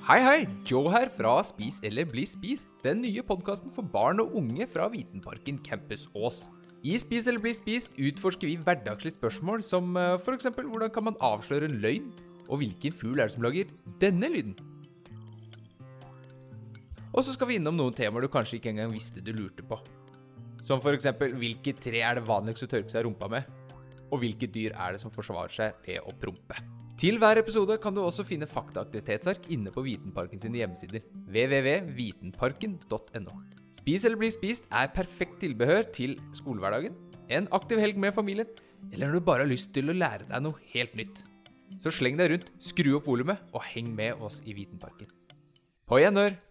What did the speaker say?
Hei, hei! Joe her fra Spis eller bli spist, den nye podkasten for barn og unge fra Vitenparken Campus Ås. I Spis eller bli spist utforsker vi hverdagslige spørsmål som eh, f.eks.: Hvordan kan man avsløre en løgn? Og hvilken fugl er det som lager denne lyden? Og så skal vi innom noen temaer du kanskje ikke engang visste du lurte på. Som f.eks.: Hvilket tre er det vanligst å tørke seg rumpa med? Og hvilke dyr er det som forsvarer seg ved å prompe? Til hver episode kan du også finne faktaaktivitetsark inne på Vitenparken sine hjemmesider. www.vitenparken.no. Spis eller bli spist er perfekt tilbehør til skolehverdagen, en aktiv helg med familien, eller når du bare har lyst til å lære deg noe helt nytt. Så sleng deg rundt, skru opp volumet og heng med oss i Vitenparken. På gjenhør!